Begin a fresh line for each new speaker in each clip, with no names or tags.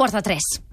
quarts de tres.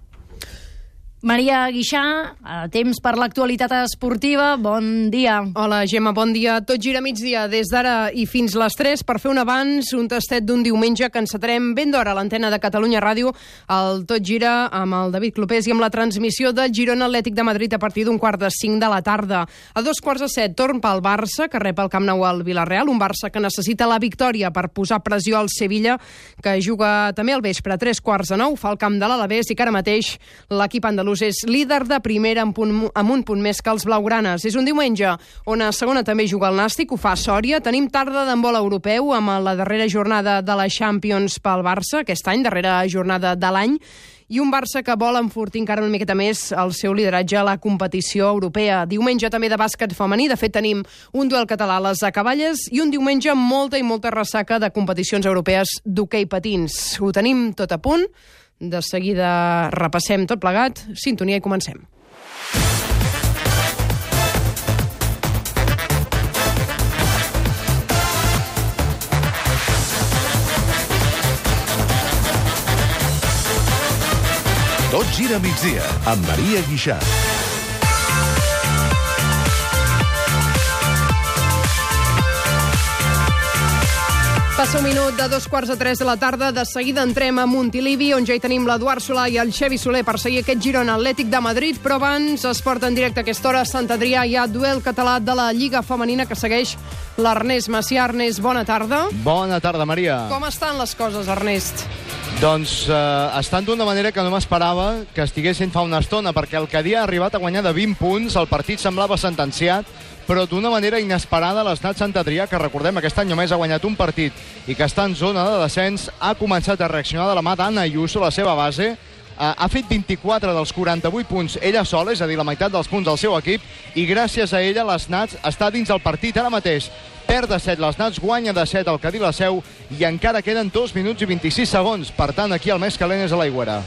Maria Guixà, a temps per l'actualitat esportiva, bon dia.
Hola, Gemma, bon dia. Tot gira migdia des d'ara i fins les 3 per fer un abans, un tastet d'un diumenge que encetarem ben d'hora a l'antena de Catalunya Ràdio, el Tot gira amb el David Clopés i amb la transmissió del Girona Atlètic de Madrid a partir d'un quart de 5 de la tarda. A dos quarts de set, torn pel Barça, que rep el Camp Nou al Villarreal, un Barça que necessita la victòria per posar pressió al Sevilla, que juga també al vespre a tres quarts de nou, fa el camp de l'Alavés i que ara mateix l'equip andalús és líder de primera amb, punt, amb un punt més que els blaugranes. És un diumenge on a segona també juga el Nàstic, ho fa Sòria. Tenim tarda d'embol europeu amb la darrera jornada de la Champions pel Barça, aquest any, darrera jornada de l'any, i un Barça que vol enfortir encara una miqueta més el seu lideratge a la competició europea. Diumenge també de bàsquet femení, de fet tenim un duel català a les acaballes i un diumenge molta i molta ressaca de competicions europees d'hoquei patins. Ho tenim tot a punt, de seguida repassem tot plegat, sintonia i comencem.
Tot gira migdia amb Maria Guixà.
Passa un minut de dos quarts de tres de la tarda. De seguida entrem a Montilivi, on ja hi tenim l'Eduard Solà i el Xevi Soler per seguir aquest Girona Atlètic de Madrid. Però abans es porta en directe a aquesta hora a Sant Adrià. Hi ha duel català de la Lliga Femenina que segueix l'Ernest Macià. Ernest, bona tarda.
Bona tarda, Maria.
Com estan les coses, Ernest?
Doncs eh, estan d'una manera que no m'esperava que estiguessin fa una estona, perquè el Cadí ha arribat a guanyar de 20 punts, el partit semblava sentenciat, però d'una manera inesperada l'Estat Sant Adrià, que recordem aquest any només ha guanyat un partit i que està en zona de descens, ha començat a reaccionar de la mà d'Anna Ayuso, la seva base, Uh, ha fet 24 dels 48 punts ella sola, és a dir, la meitat dels punts del seu equip, i gràcies a ella les Nats està dins del partit ara mateix. Perd de 7 les Nats, guanya de 7 el Cadí la Seu i encara queden 2 minuts i 26 segons. Per tant, aquí el més calent és a l'aigüera.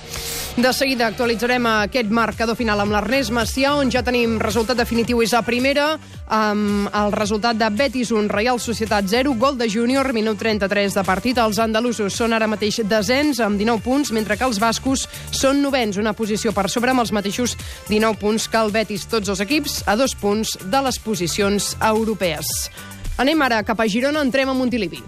De seguida actualitzarem aquest marcador final amb l'Ernest Macià, on ja tenim resultat definitiu és a primera, amb el resultat de Betis 1, Real Societat 0, gol de Júnior, minut 33 de partit. Els andalusos són ara mateix desens amb 19 punts, mentre que els bascos són novens, una posició per sobre amb els mateixos 19 punts que el Betis. Tots els equips a dos punts de les posicions europees. Anem ara cap a Girona, entrem a Montilivi.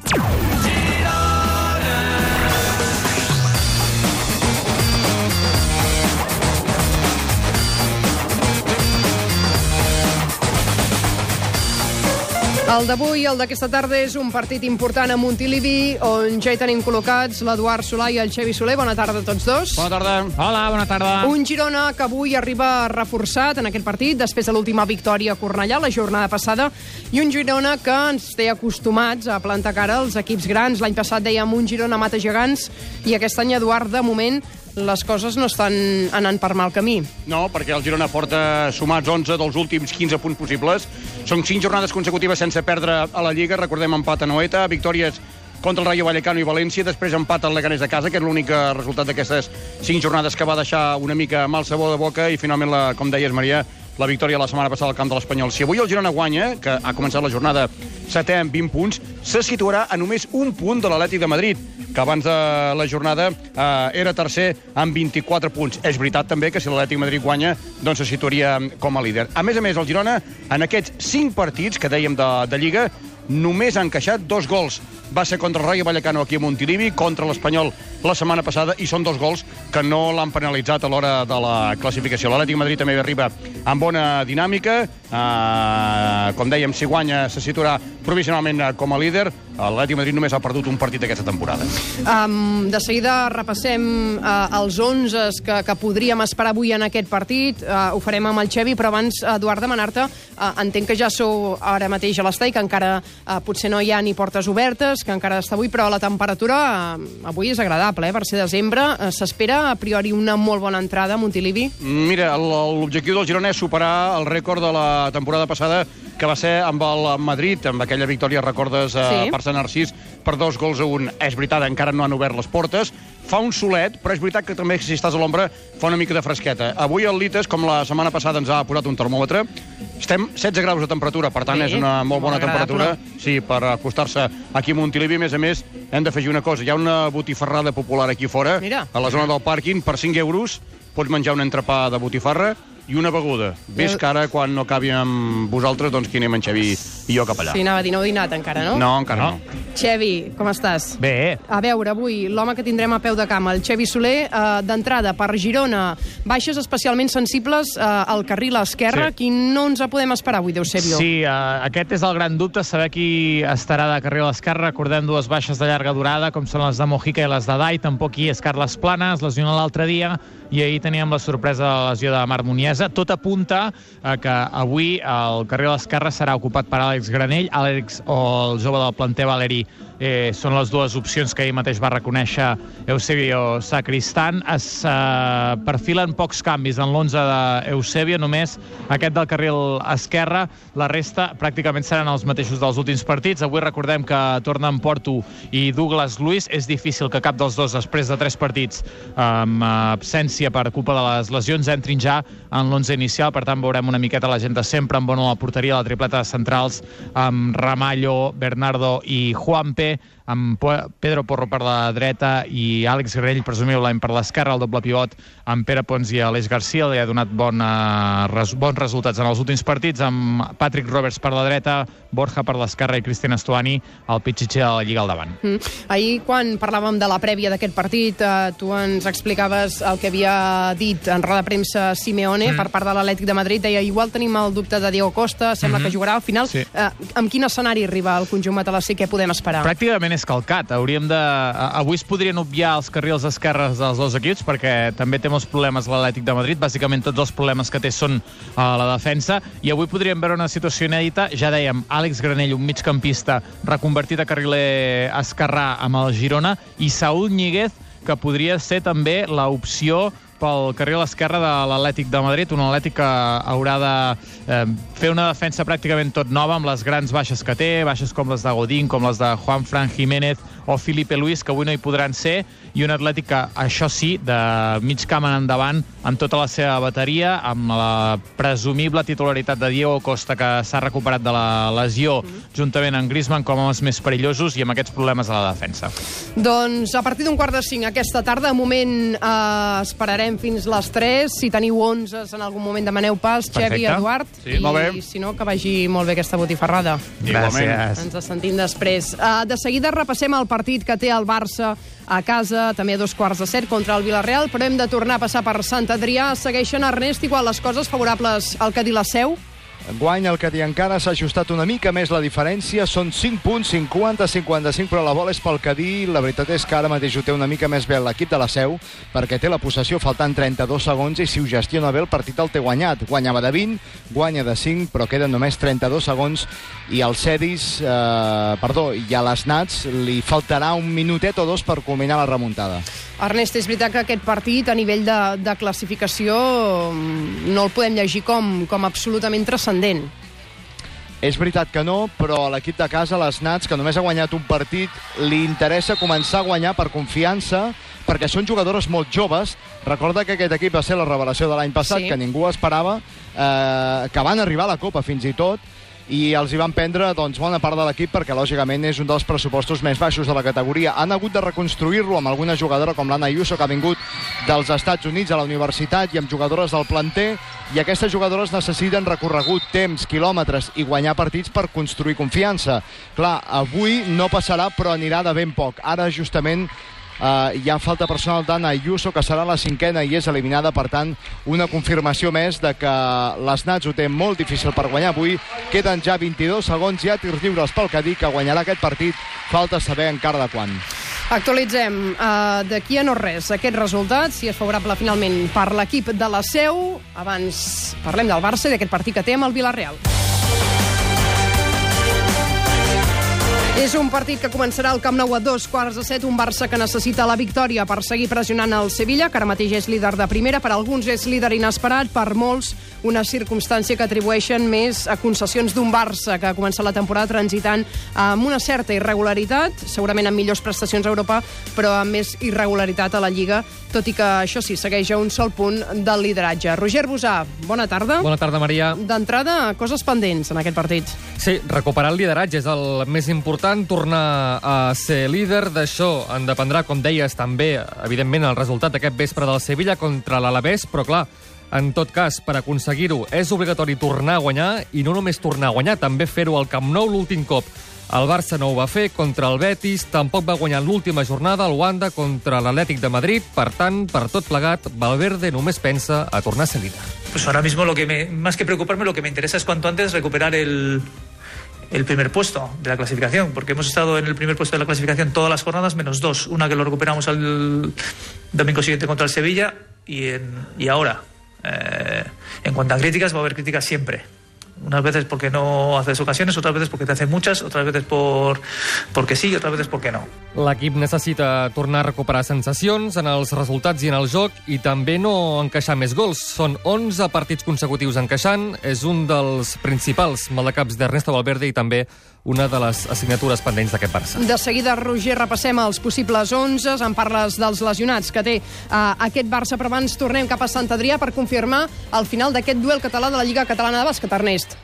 El d'avui i el d'aquesta tarda és un partit important a Montilivi, on ja hi tenim col·locats l'Eduard Solà i el Xevi Soler. Bona tarda a tots dos.
Bona tarda. Hola, bona tarda.
Un Girona que avui arriba reforçat en aquest partit, després de l'última victòria a Cornellà, la jornada passada, i un Girona que ens té acostumats a plantar cara als equips grans. L'any passat dèiem un Girona mata gegants, i aquest any, Eduard, de moment, les coses no estan anant per mal camí.
No, perquè el Girona porta sumats 11 dels últims 15 punts possibles. Són 5 jornades consecutives sense perdre a la Lliga. Recordem empat a Noeta, victòries contra el Rayo Vallecano i València, després empat al Leganés de casa, que és l'únic resultat d'aquestes 5 jornades que va deixar una mica mal sabor de boca, i finalment, la, com deies, Maria, la victòria la setmana passada al camp de l'Espanyol. Si avui el Girona guanya, que ha començat la jornada setè amb 20 punts, se situarà a només un punt de l'Atlètic de Madrid, que abans de la jornada eh, era tercer amb 24 punts. És veritat també que si l'Atlètic Madrid guanya, doncs se situaria com a líder. A més a més, el Girona, en aquests 5 partits que dèiem de, de Lliga, només ha encaixat dos gols. Va ser contra el Rayo Vallecano aquí a Montilivi, contra l'Espanyol la setmana passada, i són dos gols que no l'han penalitzat a l'hora de la classificació. L'Atlètic Madrid també arriba amb bona dinàmica. Uh, com dèiem, si guanya se situarà provisionalment com a líder. L'Atlètic Madrid només ha perdut un partit aquesta temporada.
Um, de seguida repassem uh, els 11 que, que podríem esperar avui en aquest partit. Uh, ho farem amb el Xevi, però abans, Eduard, demanar-te, uh, entenc que ja sou ara mateix a l'estadi, que encara uh, potser no hi ha ni portes obertes, que encara està avui, però la temperatura uh, avui és agradable, eh, per ser desembre. Uh, S'espera, a priori, una molt bona entrada a Montilivi?
Mira, l'objectiu del Girona és superar el rècord de la temporada passada que va ser amb el Madrid, amb aquella victòria, recordes, eh,
Sí.
per Sant Narcís, per dos gols a un. És veritat, encara no han obert les portes, fa un solet, però és veritat que també si estàs a l'ombra fa una mica de fresqueta. Avui el Lites, com la setmana passada ens ha posat un termòmetre, estem 16 graus de temperatura, per tant
Sí,
és una molt bona
molt agradable.
temperatura sí, per acostar-se aquí a Montilivi. A més a més, hem d'afegir una cosa. Hi ha una botifarrada popular aquí fora,
Mira.
a la zona del pàrquing, per 5 euros pots menjar un entrepà de botifarra i una beguda. Ves
Jo-
que ara, quan no acabi amb vosaltres, doncs qui anem en Xavi i jo cap allà.
Sí, anava a dir, no heu dinat encara, no?
No, encara no.
No.
Xevi, com estàs?
Bé,
A veure, avui, l'home que tindrem a peu de camp, el Xevi Soler, eh, d'entrada per Girona, baixes especialment sensibles eh, al carril esquerre.
Sí.
Qui no ens podem esperar avui, Eusebio?
Sí, uh, aquest és el gran dubte, saber qui estarà de carril a l'esquerra. Recordem dues baixes de llarga durada, com són les de Mojica i les de Dai. Tampoc hi és Carles Planes, lesionat l'altre dia, i ahir teníem la sorpresa de la lesió de Marc Muniesa. Tot apunta a que avui el carril a l'esquerra serà ocupat per Àlex Granell, Àlex o el jove del planter Valeri eh, són les dues opcions que ahir mateix va reconèixer Eusebio Sacristan. Es eh, perfilen pocs canvis en l'11 d'Eusebio, només aquest del carril esquerre. La resta pràcticament seran els mateixos dels últims partits. Avui recordem que tornen Porto i Douglas Luiz. És difícil que cap dels dos, després de tres partits amb absència per culpa de les lesions, entrin ja en l'11 inicial. Per tant, veurem una miqueta la gent de sempre amb Bono a la porteria, la tripleta de centrals amb Ramallo, Bernardo i Juanpe, amb Pedro Porro per la dreta i Àlex Grell, presumiblement per l'esquerra, el doble pivot amb Pere Pons i Aleix Garcia, li ha donat bona, res, bons resultats en els últims partits, amb Patrick Roberts per la dreta, Borja per l'esquerra i Cristian Estuani, el pitxitxer de la Lliga al davant.
Mm. Ahir, quan parlàvem de la prèvia d'aquest partit, eh, tu ens explicaves el que havia dit en roda de premsa Simeone mm. per part de l'Atlètic de Madrid. Deia, igual tenim el dubte de Diego Costa, sembla mm -hmm. que jugarà al final.
Sí.
Eh, amb quin escenari arriba el conjunt matalassí? Què podem esperar?
Pràcticament és calcat. Hauríem de... Avui es podrien obviar els carrils esquerres dels dos equips perquè també té molts problemes l'Atlètic de Madrid. Bàsicament tots els problemes que té són a la defensa i avui podríem veure una situació inèdita. Ja dèiem, Àlex Granell, un migcampista reconvertit a carriler esquerrà amb el Girona i Saúl Ñíguez, que podria ser també l'opció pel carril esquerre de l'Atlètic de Madrid, un Atlètic que haurà de eh, fer una defensa pràcticament tot nova amb les grans baixes que té, baixes com les de Godín, com les de Juan Fran Jiménez o Felipe Luis, que avui no hi podran ser, i un Atlètic que, això sí, de mig camp en endavant, amb tota la seva bateria, amb la presumible titularitat de Diego Costa, que s'ha recuperat de la lesió, juntament amb Griezmann com homes més perillosos i amb aquests problemes a la defensa.
Doncs a partir d'un quart de cinc aquesta tarda, de moment eh, esperarem fins les 3. Si teniu 11 en algun moment demaneu pas, Xevi,
Perfecte.
Eduard.
Sí,
I,
bé.
si no, que vagi molt bé aquesta botifarrada.
Igualment.
Ens sentim després. Uh, de seguida repassem el partit que té el Barça a casa, també a dos quarts de set contra el Villarreal, però hem de tornar a passar per Sant Adrià. Segueixen, Ernest, igual les coses favorables al dir la seu?
Guany el encara s'ha ajustat una mica més la diferència, són 5 punts, 50-55, però la bola és pel dir. La veritat és que ara mateix ho té una mica més bé l'equip de la Seu, perquè té la possessió faltant 32 segons i si ho gestiona bé el partit el té guanyat. Guanyava de 20, guanya de 5, però queden només 32 segons i al Cedis, eh, perdó, i a les Nats li faltarà un minutet o dos per culminar la remuntada.
Ernest, és veritat que aquest partit, a nivell de, de classificació, mm, no el podem llegir com, com absolutament transcendent.
És veritat que no, però a l'equip de casa, les Nats, que només ha guanyat un partit, li interessa començar a guanyar per confiança, perquè són jugadores molt joves. Recorda que aquest equip va ser la revelació de l'any passat,
Sí.
que ningú esperava, eh, que van arribar a la Copa fins i tot, i els hi van prendre doncs, bona part de l'equip perquè lògicament és un dels pressupostos més baixos de la categoria. Han hagut de reconstruir-lo amb alguna jugadora com l'Anna Ayuso que ha vingut dels Estats Units a la universitat i amb jugadores del planter i aquestes jugadores necessiten recorregut, temps, quilòmetres i guanyar partits per construir confiança. Clar, avui no passarà però anirà de ben poc. Ara justament Uh, hi ha falta personal d'Anna Ayuso, que serà la cinquena i és eliminada, per tant, una confirmació més de que les Nats ho té molt difícil per guanyar avui. Queden ja 22 segons, ja tirs lliures pel Cadí, que guanyarà aquest partit. Falta saber encara de quan.
Actualitzem uh, d'aquí a no res aquest resultat, si és favorable finalment per l'equip de la Seu. Abans parlem del Barça i d'aquest partit que té amb el Villarreal. És un partit que començarà al Camp Nou a dos quarts de set, un Barça que necessita la victòria per seguir pressionant el Sevilla, que ara mateix és líder de primera, per alguns és líder inesperat, per molts una circumstància que atribueixen més a concessions d'un Barça que ha començat la temporada transitant amb una certa irregularitat, segurament amb millors prestacions a Europa, però amb més irregularitat a la Lliga, tot i que això sí, segueix a un sol punt del lideratge. Roger Busà, bona tarda.
Bona tarda, Maria.
D'entrada, coses pendents en aquest partit.
Sí, recuperar el lideratge és el més important important tornar a ser líder. D'això en dependrà, com deies, també, evidentment, el resultat d'aquest vespre del Sevilla contra l'Alavés, però clar, en tot cas, per aconseguir-ho, és obligatori tornar a guanyar, i no només tornar a guanyar, també fer-ho al Camp Nou l'últim cop. El Barça no ho va fer contra el Betis, tampoc va guanyar l'última jornada el Wanda contra l'Atlètic de Madrid. Per tant, per tot plegat, Valverde només pensa a tornar a ser líder.
Pues ahora mismo lo que me, más que preocuparme, lo que me interesa es cuanto antes recuperar el, el primer puesto de la clasificación, porque hemos estado en el primer puesto de la clasificación todas las jornadas menos dos, una que lo recuperamos al domingo siguiente contra el Sevilla y, en, y ahora. Eh, en cuanto a críticas, va a haber críticas siempre. Unas veces porque no haces ocasiones, otras veces porque te hacen muchas, otras veces por porque sí, otras veces porque no.
L'equip necessita tornar a recuperar sensacions en els resultats i en el joc i també no encaixar més gols. Són 11 partits consecutius encaixant, és un dels principals maldecaps d'Ernesto Valverde i també una de les assignatures pendents d'aquest Barça.
De seguida, Roger, repassem els possibles 11. En parles dels lesionats que té uh, aquest Barça, però abans tornem cap a Sant Adrià per confirmar el final d'aquest duel català de la Lliga Catalana de Bàsquet, Ernest.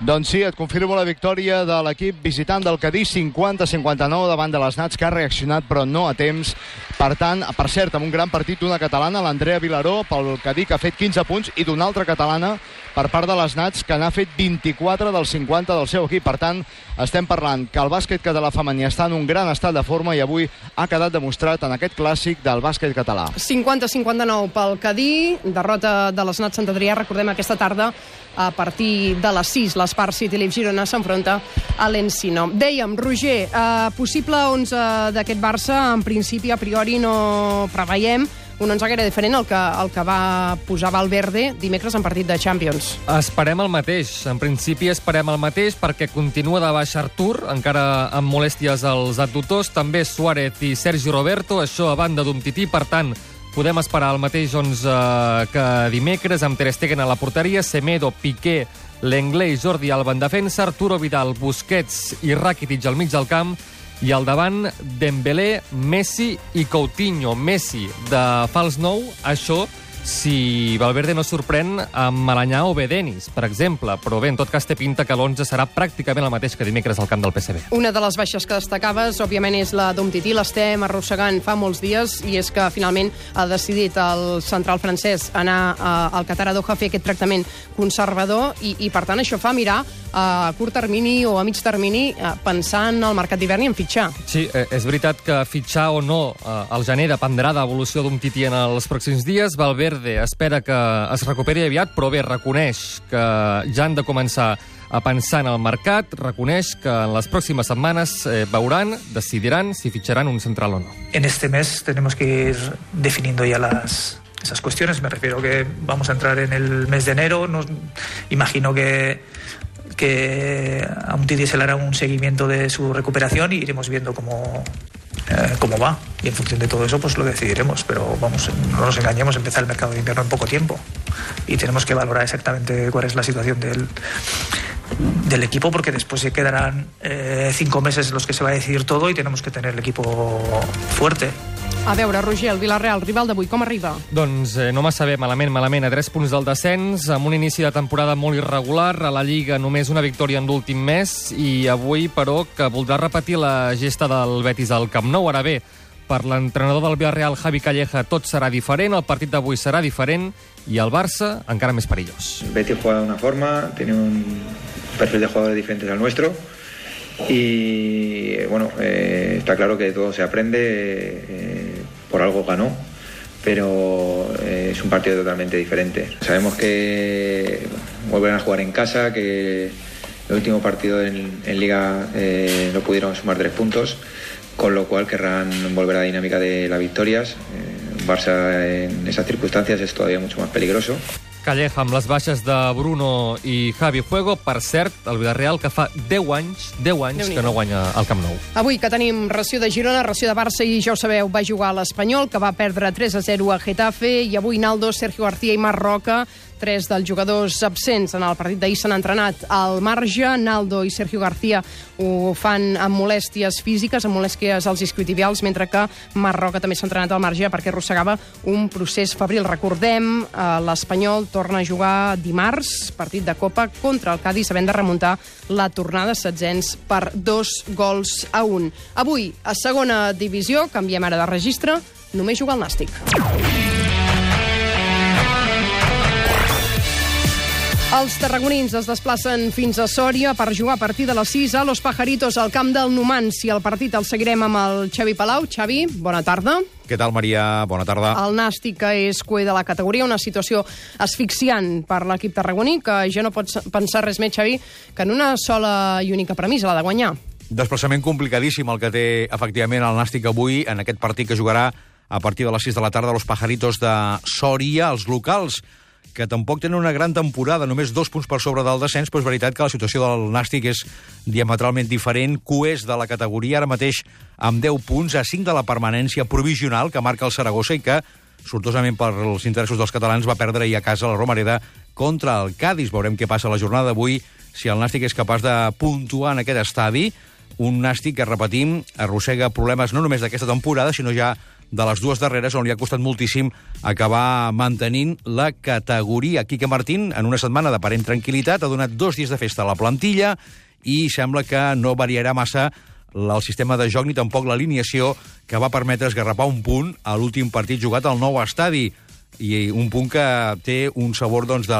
Doncs sí, et confirmo la victòria de l'equip visitant del Cadí 50-59 davant de les Nats, que ha reaccionat però no a temps. Per tant, per cert, amb un gran partit d'una catalana, l'Andrea Vilaró, pel que ha fet 15 punts, i d'una altra catalana per part de les Nats, que n'ha fet 24 dels 50 del seu equip. Per tant, estem parlant que el bàsquet català femení està en un gran estat de forma i avui ha quedat demostrat en aquest clàssic del bàsquet català.
50-59 pel Cadí, derrota de les Nats Sant Adrià, recordem aquesta tarda a partir de les 6 l'Espar City Leaf Girona s'enfronta a l'Encino. Dèiem, Roger, eh, possible 11 d'aquest Barça, en principi a priori no preveiem un 11 gaire diferent al que, el que va posar Valverde dimecres en partit de Champions.
Esperem el mateix. En principi esperem el mateix perquè continua de baix Artur, encara amb molèsties als adductors, també Suárez i Sergi Roberto, això a banda d'un tití, per tant, podem esperar el mateix doncs, eh, que dimecres amb Ter Stegen a la porteria, Semedo, Piqué, Lenglet i Jordi Alba en defensa, Arturo Vidal, Busquets i Rakitic al mig del camp, i al davant Dembélé, Messi i Coutinho. Messi de fals nou, això si Valverde no sorprèn amb Malanyà o Bedenis, per exemple. Però bé, en tot cas té pinta que l'11 serà pràcticament el mateix que dimecres al camp del PSV.
Una de les baixes que destacaves, òbviament, és la d'Umtiti. L'estem arrossegant fa molts dies i és que finalment ha decidit el central francès anar eh, al Qatar a Doha a fer aquest tractament conservador i, i per tant, això fa mirar a curt termini o a mig termini eh, pensant en el mercat d'hivern i en fitxar.
Sí, eh, és veritat que fitxar o no eh, al gener dependrà de l'evolució d'un Titi en els pròxims dies. Valverde espera que es recuperi aviat, però bé, reconeix que ja han de començar a pensar en el mercat, reconeix que en les pròximes setmanes eh, veuran, decidiran si fitxaran un central o no.
En este mes tenemos que ir definiendo ya las, esas cuestiones. Me refiero que vamos a entrar en el mes de enero. No, imagino que, que a un se le hará un seguimiento de su recuperación y iremos viendo cómo, eh, cómo va. Y en función de todo eso, pues lo decidiremos. Pero vamos, no nos engañemos, empezar el mercado de invierno en poco tiempo. Y tenemos que valorar exactamente cuál es la situación del, del equipo, porque después se quedarán eh, cinco meses en los que se va a decidir todo y tenemos que tener el equipo fuerte.
A veure, Roger, el Villarreal, rival d'avui, com arriba?
Doncs eh, no massa bé, malament, malament. A 3 punts del descens, amb un inici de temporada molt irregular, a la Lliga només una victòria en l'últim mes, i avui, però, que voldrà repetir la gesta del Betis al Camp Nou. Ara bé, per l'entrenador del Villarreal, Javi Calleja, tot serà diferent, el partit d'avui serà diferent, i el Barça encara més perillós.
El Betis juega de una forma, tiene un perfil de jugadores diferentes al nuestro, y bueno, eh, está claro que todo se aprende, eh, por algo ganó, pero eh, es un partido totalmente diferente. Sabemos que vuelven a jugar en casa, que el último partido en, en Liga no pudieron sumar tres puntos, con lo cual querrán volver a la dinámica de las victorias. Barça en esas circunstancias es todavía mucho más peligroso.
Calleja amb les baixes de Bruno i Javi Fuego. Per cert, el Villarreal que fa 10 anys, 10 anys que no guanya al Camp Nou.
Avui que tenim ració de Girona, ració de Barça i ja ho sabeu, va jugar l'Espanyol, que va perdre 3 a 0 a Getafe i avui Naldo, Sergio García i Marc Roca Tres dels jugadors absents en el partit d'ahir s'han entrenat al marge. Naldo i Sergio García ho fan amb molèsties físiques, amb molèsties als isquiotibials, mentre que Marroca també s'ha entrenat al marge perquè arrossegava un procés febril. Recordem, eh, l'Espanyol torna a jugar dimarts, partit de Copa, contra el Cádiz, havent de remuntar la tornada setzents per dos gols a un. Avui, a segona divisió, canviem ara de registre, només juga el Nàstic. Els tarragonins es desplacen fins a Sòria per jugar a partir de les 6 a Los Pajaritos al camp del Numanci. El partit el seguirem amb el Xavi Palau. Xavi, bona tarda.
Què tal, Maria? Bona tarda.
El Nàstic, és cué de la categoria, una situació asfixiant per l'equip tarragoní, que ja no pots pensar res més, Xavi, que en una sola i única premissa, la de guanyar.
Desplaçament complicadíssim el que té, efectivament, el Nàstic avui en aquest partit que jugarà a partir de les 6 de la tarda Los Pajaritos de Sòria, els locals que tampoc tenen una gran temporada, només dos punts per sobre del descens, però és veritat que la situació del Nàstic és diametralment diferent, coés de la categoria, ara mateix amb 10 punts, a 5 de la permanència provisional que marca el Saragossa i que, sortosament per els interessos dels catalans, va perdre ahir a casa la Romareda contra el Cádiz. Veurem què passa la jornada d'avui, si el Nàstic és capaç de puntuar en aquest estadi, un Nàstic que, repetim, arrossega problemes no només d'aquesta temporada, sinó ja de les dues darreres, on li ha costat moltíssim acabar mantenint la categoria. Quique Martín, en una setmana d'aparent tranquil·litat, ha donat dos dies de festa a la plantilla i sembla que no variarà massa el sistema de joc ni tampoc l'alineació que va permetre esgarrapar un punt a l'últim partit jugat al nou estadi i un punt que té un sabor doncs, de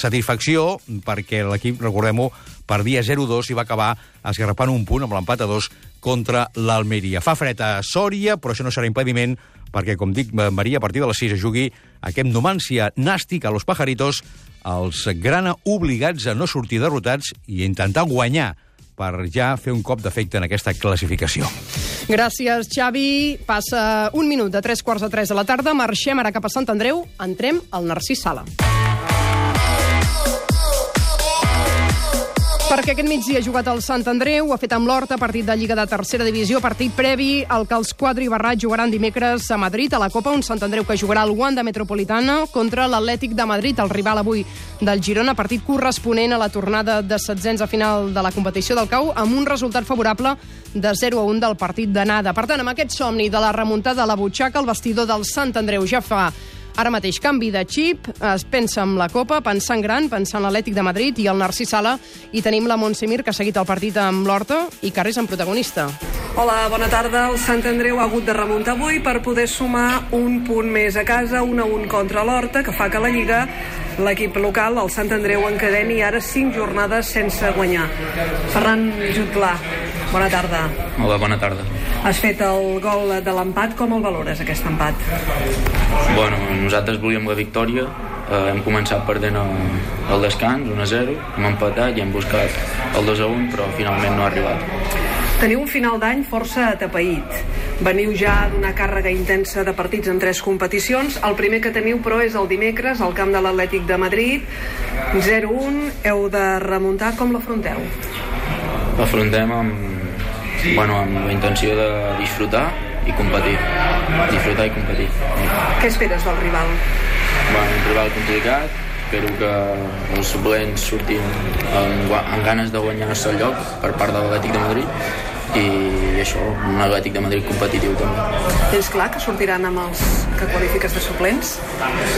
satisfacció perquè l'equip, recordem-ho, perdia 0-2 i va acabar esgarrapant un punt amb l'empat a 2 contra l'Almeria. Fa fred a Sòria, però això no serà impediment perquè, com dic, Maria, a partir de les 6 es jugui aquest Numància nàstic a los Pajaritos, els grana obligats a no sortir derrotats i intentar guanyar per ja fer un cop d'efecte en aquesta classificació.
Gràcies, Xavi. Passa un minut de tres quarts de tres de la tarda. Marxem ara cap a Sant Andreu. Entrem al Narcís Sala. Perquè aquest migdia ha jugat el Sant Andreu, ha fet amb l'Horta, partit de Lliga de Tercera Divisió, partit previ al que els Quadri i Barrat jugaran dimecres a Madrid, a la Copa, un Sant Andreu que jugarà al Wanda Metropolitana contra l'Atlètic de Madrid, el rival avui del Girona, partit corresponent a la tornada de setzents a final de la competició del CAU, amb un resultat favorable de 0 a 1 del partit d'anada. Per tant, amb aquest somni de la remuntada a la butxaca, el vestidor del Sant Andreu ja fa Ara mateix canvi de xip, es pensa en la Copa, pensant gran, pensant en l'Atlètic de Madrid i el Narcís Sala, i tenim la Montse Mir, que ha seguit el partit amb l'Horta i que és en protagonista.
Hola, bona tarda. El Sant Andreu ha hagut de remuntar avui per poder sumar un punt més a casa, un a un contra l'Horta, que fa que la Lliga l'equip local, el Sant Andreu, encadeni ara cinc jornades sense guanyar. Ferran Jutlà, bona tarda.
Hola, bona tarda.
Has fet el gol de l'empat, com el valores, aquest empat?
Bueno, nosaltres volíem la victòria, eh, hem començat perdent el, el descans, 1 a 0, hem empatat i hem buscat el 2 a 1, però finalment no ha arribat.
Teniu un final d'any força atapeït. Veniu ja d'una càrrega intensa de partits en tres competicions. El primer que teniu, però, és el dimecres al camp de l'Atlètic de Madrid. 0-1, heu de remuntar. Com l'afronteu?
L'afrontem amb, bueno, amb la intenció de disfrutar i competir. Disfrutar i competir.
Què esperes del rival?
Bueno, un rival complicat, espero que els suplents surtin amb, amb ganes de guanyar-se el lloc per part de l'Atlètic de Madrid i això, un Atlètic de Madrid competitiu també.
Tens clar que sortiran amb els que qualifiques de suplents?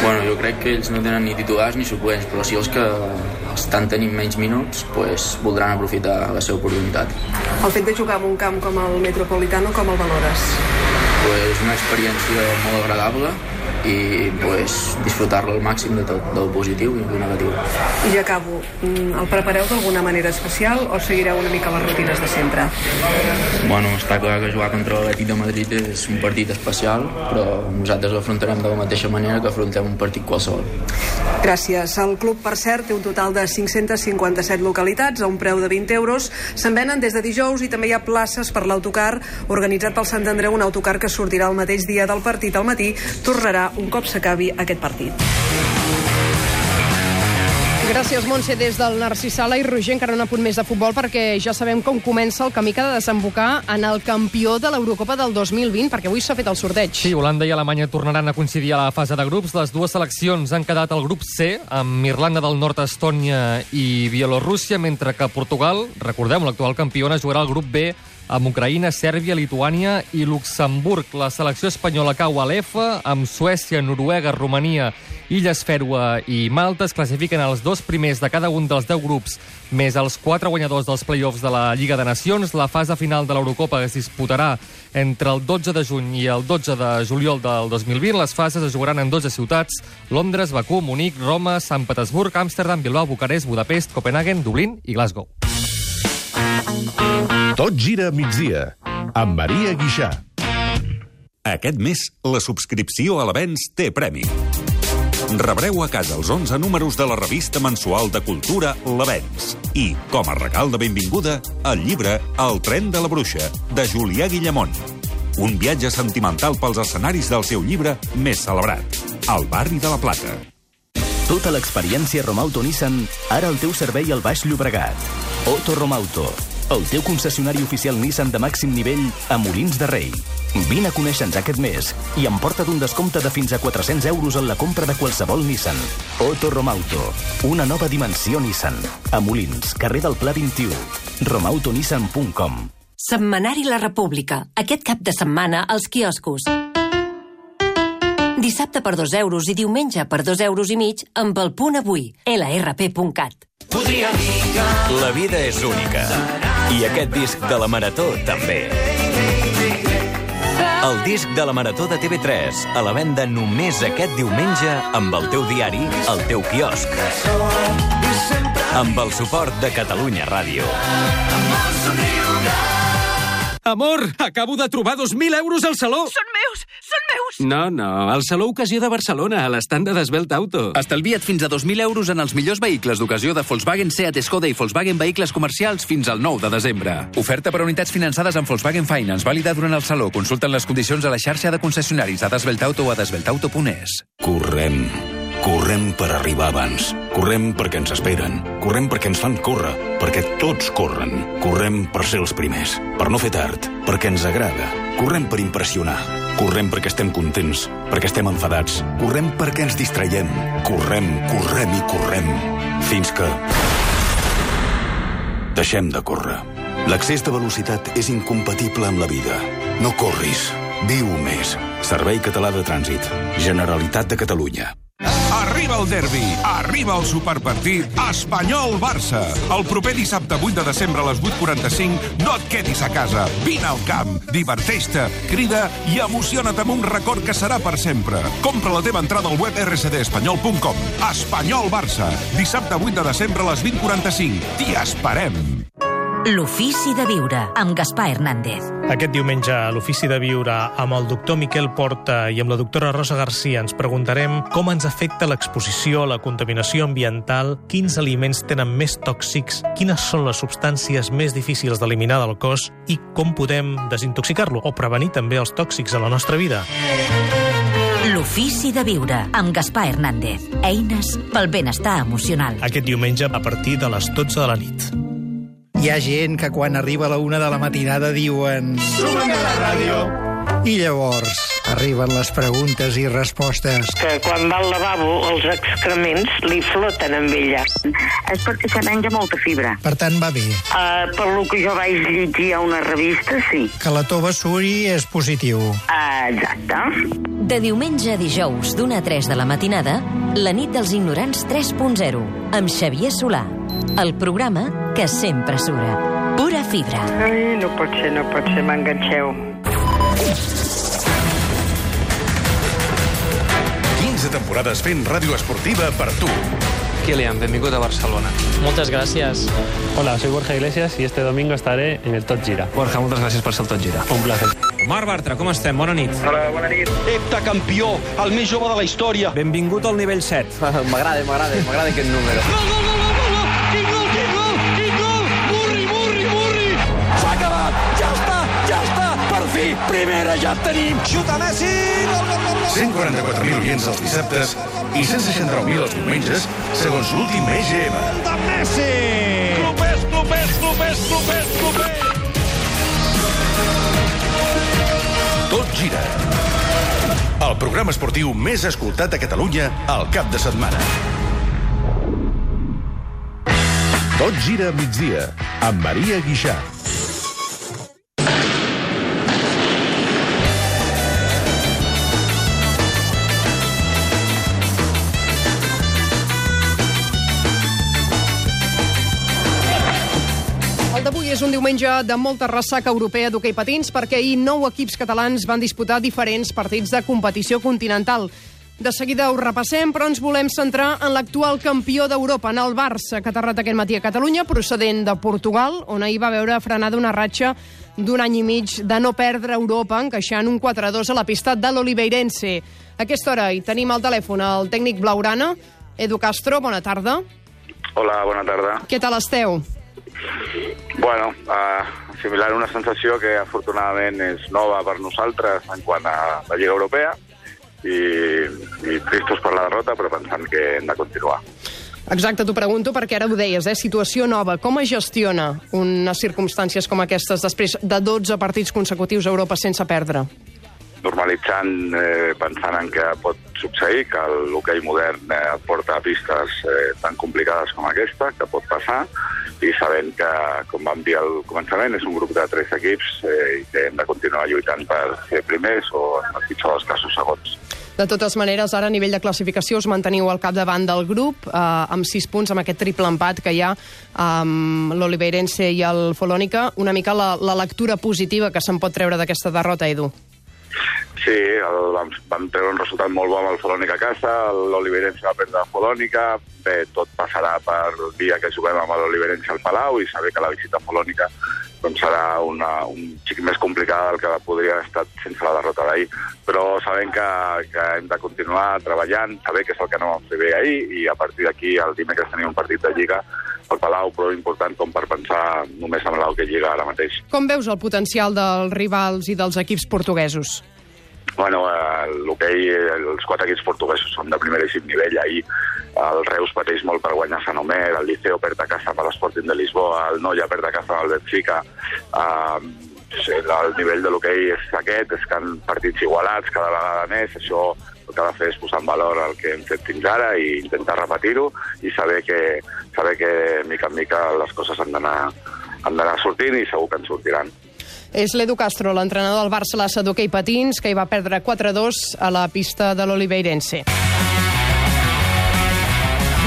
Bueno, jo crec que ells no tenen ni titulars ni suplents, però si els que estan tenint menys minuts pues, voldran aprofitar la seva oportunitat.
El fet de jugar en un camp com el Metropolitano, com el valores?
Pues una experiència molt agradable, i pues, disfrutar-lo al màxim de tot, del positiu i del negatiu.
I ja acabo. Mm, el prepareu d'alguna manera especial o seguireu una mica les rutines de sempre?
Bueno, està clar que jugar contra l'Atlètic de Madrid és un partit especial, però nosaltres l'afrontarem de la mateixa manera que afrontem un partit qualsevol.
Gràcies. El club, per cert, té un total de 557 localitats a un preu de 20 euros. Se'n venen des de dijous i també hi ha places per l'autocar organitzat pel Sant Andreu, un autocar que sortirà el mateix dia del partit al matí, tornarà un cop s'acabi aquest partit.
Gràcies, Montse, des del Narcís Sala i Roger, encara un apunt més de futbol, perquè ja sabem com comença el camí que ha de desembocar en el campió de l'Eurocopa del 2020, perquè avui s'ha fet el sorteig.
Sí, Holanda i Alemanya tornaran a coincidir a la fase de grups. Les dues seleccions han quedat al grup C, amb Irlanda del Nord, Estònia i Bielorússia, mentre que Portugal, recordem, l'actual campiona, jugarà al grup B amb Ucraïna, Sèrbia, Lituània i Luxemburg. La selecció espanyola cau a l'F, amb Suècia, Noruega, Romania, Illes Fèrua i Malta. Es classifiquen els dos primers de cada un dels 10 grups, més els quatre guanyadors dels play-offs de la Lliga de Nacions. La fase final de l'Eurocopa es disputarà entre el 12 de juny i el 12 de juliol del 2020. Les fases es jugaran en 12 ciutats, Londres, Bakú, Munic, Roma, Sant Petersburg, Amsterdam, Bilbao, Bucarest, Budapest, Copenhagen, Dublín i Glasgow.
Tot gira a migdia, amb Maria Guixà.
Aquest mes, la subscripció a l'Avenç té premi. Rebreu a casa els 11 números de la revista mensual de cultura L'Avenç. I, com a regal de benvinguda, el llibre El tren de la bruixa, de Julià Guillamont. Un viatge sentimental pels escenaris del seu llibre més celebrat, El barri de la Plata.
Tota l'experiència Romauto Nissan, ara al teu servei al Baix Llobregat. Otto Romauto, el teu concessionari oficial Nissan de màxim nivell a Molins de Rei. Vine a conèixer-nos aquest mes i emporta't un descompte de fins a 400 euros en la compra de qualsevol Nissan. Otto Romauto, una nova dimensió Nissan. A Molins, carrer del Pla 21. romautonissan.com
Setmanari La República. Aquest cap de setmana als quioscos. Dissabte per 2 euros i diumenge per 2 euros i mig amb el punt avui. lrp.cat.
La vida és única. I aquest disc de la Marató també. El disc de la Marató de TV3, a la venda només aquest diumenge amb el teu diari, al teu quiosc. Amb el suport de Catalunya Ràdio.
Amor, acabo de trobar 2.000 euros al saló.
Són meus! Són meus!
No, no, al Saló Ocasió de Barcelona, a l'estand de Desvelt Auto.
Estalvia't fins a 2.000 euros en els millors vehicles d'ocasió de Volkswagen, Seat, Skoda i Volkswagen Vehicles Comercials fins al 9 de desembre. Oferta per a unitats finançades amb Volkswagen Finance, vàlida durant el Saló. Consulten les condicions a la xarxa de concessionaris a Desvelt Auto o a desveltauto.es.
Correm. Correm per arribar abans. Correm perquè ens esperen. Correm perquè ens fan córrer. Perquè tots corren. Correm per ser els primers. Per no fer tard. Perquè ens agrada. Correm per impressionar. Correm perquè estem contents. Perquè estem enfadats. Correm perquè ens distraiem. Correm, correm i correm. Fins que... Deixem de córrer. L'accés de velocitat és incompatible amb la vida. No corris. Viu més. Servei Català de Trànsit. Generalitat de Catalunya.
Arriba el derbi, arriba el superpartit Espanyol-Barça. El proper dissabte 8 de desembre a les 8.45 no et quedis a casa. Vine al camp, diverteix-te, crida i emociona't amb un record que serà per sempre. Compra la teva entrada al web rcdespanyol.com. Espanyol-Barça. Dissabte 8 de desembre a les 20.45. T'hi esperem.
L'ofici de viure, amb Gaspar Hernández.
Aquest diumenge a l'Ofici de Viure amb el doctor Miquel Porta i amb la doctora Rosa Garcia ens preguntarem com ens afecta l'exposició a la contaminació ambiental, quins aliments tenen més tòxics, quines són les substàncies més difícils d'eliminar del cos i com podem desintoxicar-lo o prevenir també els tòxics a la nostra vida.
L'ofici de viure, amb Gaspar Hernández. Eines pel benestar emocional.
Aquest diumenge a partir de les 12 de la nit.
Hi ha gent que quan arriba a la una de la matinada diuen...
Súbeme la ràdio.
I llavors arriben les preguntes i respostes.
Que quan va al lavabo els excrements li floten amb ella.
És perquè se menja molta fibra.
Per tant, va bé.
Uh, per lo que jo vaig llegir a una revista, sí.
Que la tova suri és positiu.
Uh, exacte.
De diumenge a dijous, d'una a 3 de la matinada, la nit dels ignorants 3.0, amb Xavier Solà. El programa que sempre sura. Pura fibra.
Ai, no pot ser, no pot ser, m'enganxeu.
15 temporades fent ràdio esportiva per tu.
Kilian, benvingut a Barcelona.
Muchas gracias.
Hola, soy Borja Iglesias y este domingo estaré en el Tot Gira.
Borja, moltes gràcies per ser el Tot Gira.
Un placer.
Marc Bartra, com estem? Bona nit.
Hola, bona nit. Heptacampió, el més jove de la història.
Benvingut al nivell 7.
m'agrada, m'agrada, m'agrada aquest número.
Gol, gol, gol, gol, gol! Quin gol, quin gol, quin gol! Murri, Murri, Murri! S'ha acabat! Ja està, ja està! Per fi, primera ja en tenim! Xuta Messi! Gol, gol!
144.000 oients els dissabtes i 169.000 els diumenges, segons l'últim EGM.
De Messi! Clubers, clubers, clubers, clubers, clubers!
Tot gira. El programa esportiu més escoltat a Catalunya al cap de setmana.
Tot gira a migdia, amb Maria Guixà.
Diumenge de molta ressaca europea d'hoquei patins perquè ahir nou equips catalans van disputar diferents partits de competició continental. De seguida ho repassem, però ens volem centrar en l'actual campió d'Europa, en el Barça, que ha aterrat aquest matí a Catalunya, procedent de Portugal, on ahir va veure frenada una ratxa d'un any i mig de no perdre Europa, encaixant un 4-2 a la pista de l'Oliveirense. A aquesta hora hi tenim al telèfon el tècnic blaurana, Edu Castro, bona tarda.
Hola, bona tarda.
Què tal esteu?
Bueno, uh, similar una sensació que afortunadament és nova per nosaltres en quant a la Lliga Europea i, i tristos per la derrota, però pensant que hem de continuar.
Exacte, t'ho pregunto perquè ara ho deies, eh? situació nova. Com es gestiona unes circumstàncies com aquestes després de 12 partits consecutius a Europa sense perdre?
Normalitzant, eh, pensant en que pot succeir, que l'hoquei modern eh, porta a pistes eh, tan complicades com aquesta, que pot passar, i sabent que, com vam dir al començament, és un grup de tres equips eh, i que hem de continuar lluitant per ser primers o, en el pitjor dels casos, segons.
De totes maneres, ara a nivell de classificació us manteniu al capdavant del grup eh, amb 6 punts, amb aquest triple empat que hi ha amb l'Oliveirense i el Folònica. Una mica la, la lectura positiva que se'n pot treure d'aquesta derrota, Edu.
Sí, el, vam, vam treure un resultat molt bo amb el Folònica a casa, l'Oliveirense va perdre a Folònica, bé, tot passarà per el dia que juguem amb l'Oliveirense al Palau i saber que la visita a Folònica doncs serà una, un xic més complicada del que podria haver estat sense la derrota d'ahir. Però sabem que, que hem de continuar treballant, saber què és el que no vam fer bé ahir i a partir d'aquí el dimecres tenim un partit de Lliga al Palau, prou important com per pensar només en l'Hockey Lliga ara mateix.
Com veus el potencial dels rivals i dels equips portuguesos?
Bueno, eh, l'hoquei, els quatre equips portuguesos són de primeríssim nivell. Ahir el Reus pateix molt per guanyar Sant Omer, el Liceo perd a casa per l'Sporting de Lisboa, el Noia perd a casa amb el Benfica. Uh, el nivell de l'hoquei és aquest, és que han partits igualats cada vegada més, això el que ha de fer és posar en valor el que hem fet fins ara i intentar repetir-ho i saber que, saber que mica en mica les coses han d'anar han d'anar sortint i segur que en sortiran.
És l'Edu Castro, l'entrenador del Barça Lassa d'hoquei patins, que hi va perdre 4-2 a la pista de l'Oliveirense.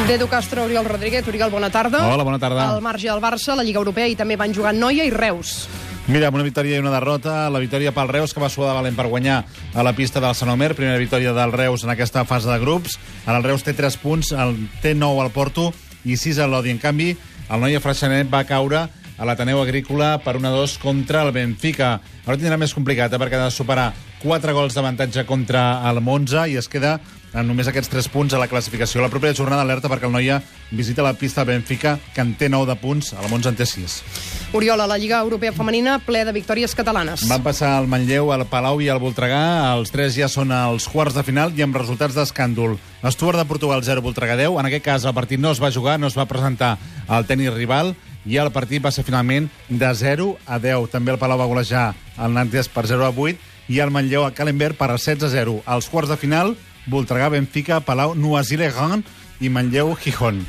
D'Edu Castro, Oriol Rodríguez. Oriol, bona tarda.
Hola, bona tarda.
Al marge del Barça, la Lliga Europea, i també van jugar Noia i Reus.
Mira, amb una victòria i una derrota, la victòria pel Reus, que va suar de valent per guanyar a la pista del Sant Omer, primera victòria del Reus en aquesta fase de grups. Ara el Reus té 3 punts, el té 9 al Porto i 6 al Lodi. En canvi, el Noia Freixenet va caure a l'Ateneu Agrícola per 1-2 contra el Benfica. Ara tindrà més complicat, eh, perquè ha de superar 4 gols d'avantatge contra el Monza i es queda amb només aquests 3 punts a la classificació. La propera jornada alerta perquè el Noia visita la pista del Benfica, que en té 9 de punts, a la Monza en té 6.
Oriol, a la Lliga Europea Femenina, ple de victòries catalanes.
Van passar el Manlleu, el Palau i el Voltregà. Els tres ja són als quarts de final i amb resultats d'escàndol. Stuart de Portugal 0, Voltregà 10. En aquest cas el partit no es va jugar, no es va presentar al tenis rival i el partit va ser finalment de 0 a 10. També el Palau va golejar el Nantes per 0 a 8 i el Manlleu a Calenberg per 16 a 0. Als quarts de final, Voltregà, Benfica, Palau, Noisy-le-Grand i Manlleu, Gijón.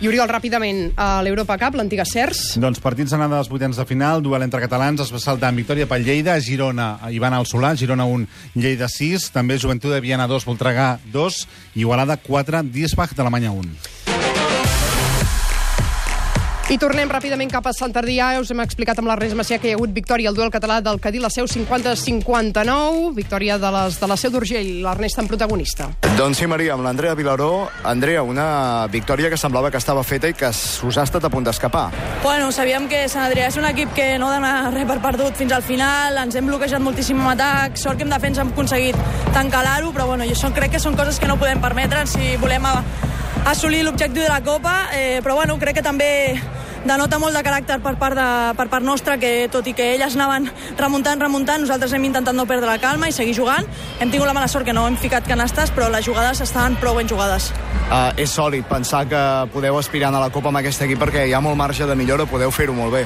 I Oriol, ràpidament, a l'Europa Cup, l'antiga CERS.
Doncs partits anada dels vuitens de final, duel entre catalans, es va saltar en victòria pel Lleida, Girona, Ivan al Solà, Girona 1, Lleida 6, també Joventut de Viana 2, Voltregà 2, Igualada 4, Diesbach d'Alemanya 1.
I tornem ràpidament cap a Sant Adrià. Us hem explicat amb l'Ernest Macià que hi ha hagut victòria al duel català del Cadí, la seu 50-59. Victòria de, les, de la seu d'Urgell. L'Ernest en protagonista.
Doncs sí, Maria, amb l'Andrea Vilaró. Andrea, una victòria que semblava que estava feta i que us ha estat a punt d'escapar.
Bueno, sabíem que Sant Adrià és un equip que no dona res per perdut fins al final. Ens hem bloquejat moltíssim amb atac. Sort que en defensa hem aconseguit tancar l'aro, però bueno, jo crec que són coses que no podem permetre si volem a, assolir l'objectiu de la Copa, eh, però bueno, crec que també denota molt de caràcter per part, de, per part nostra, que tot i que elles anaven remuntant, remuntant, nosaltres hem intentat no perdre la calma i seguir jugant. Hem tingut la mala sort que no hem ficat canastes, però les jugades estaven prou ben jugades.
Uh, és sòlid pensar que podeu aspirar a la Copa amb aquest equip perquè hi ha molt marge de millora, podeu fer-ho molt bé.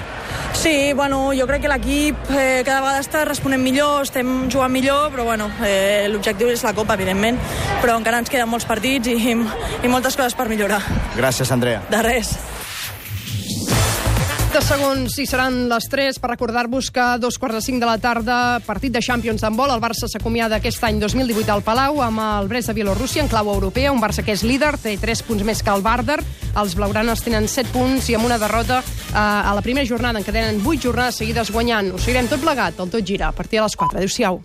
Sí, bueno, jo crec que l'equip eh, cada vegada està responent millor, estem jugant millor, però bueno, eh, l'objectiu és la Copa, evidentment, però encara ens queden molts partits i, i moltes coses per millorar.
Gràcies, Andrea.
De res.
De segons i seran les 3 per recordar-vos que a dos quarts de 5 de la tarda, partit de Champions d'handbol, el Barça s'acomiada aquest any 2018 al Palau amb el Brest de Bielorússia en clau europea, un Barça que és líder, té 3 punts més que el Bardar, els blaugranes tenen 7 punts i amb una derrota eh, a la primera jornada en què tenen 8 jornades seguides guanyant. Ho seguirem tot plegat, el Tot Gira, a partir de les 4. Adéu-siau.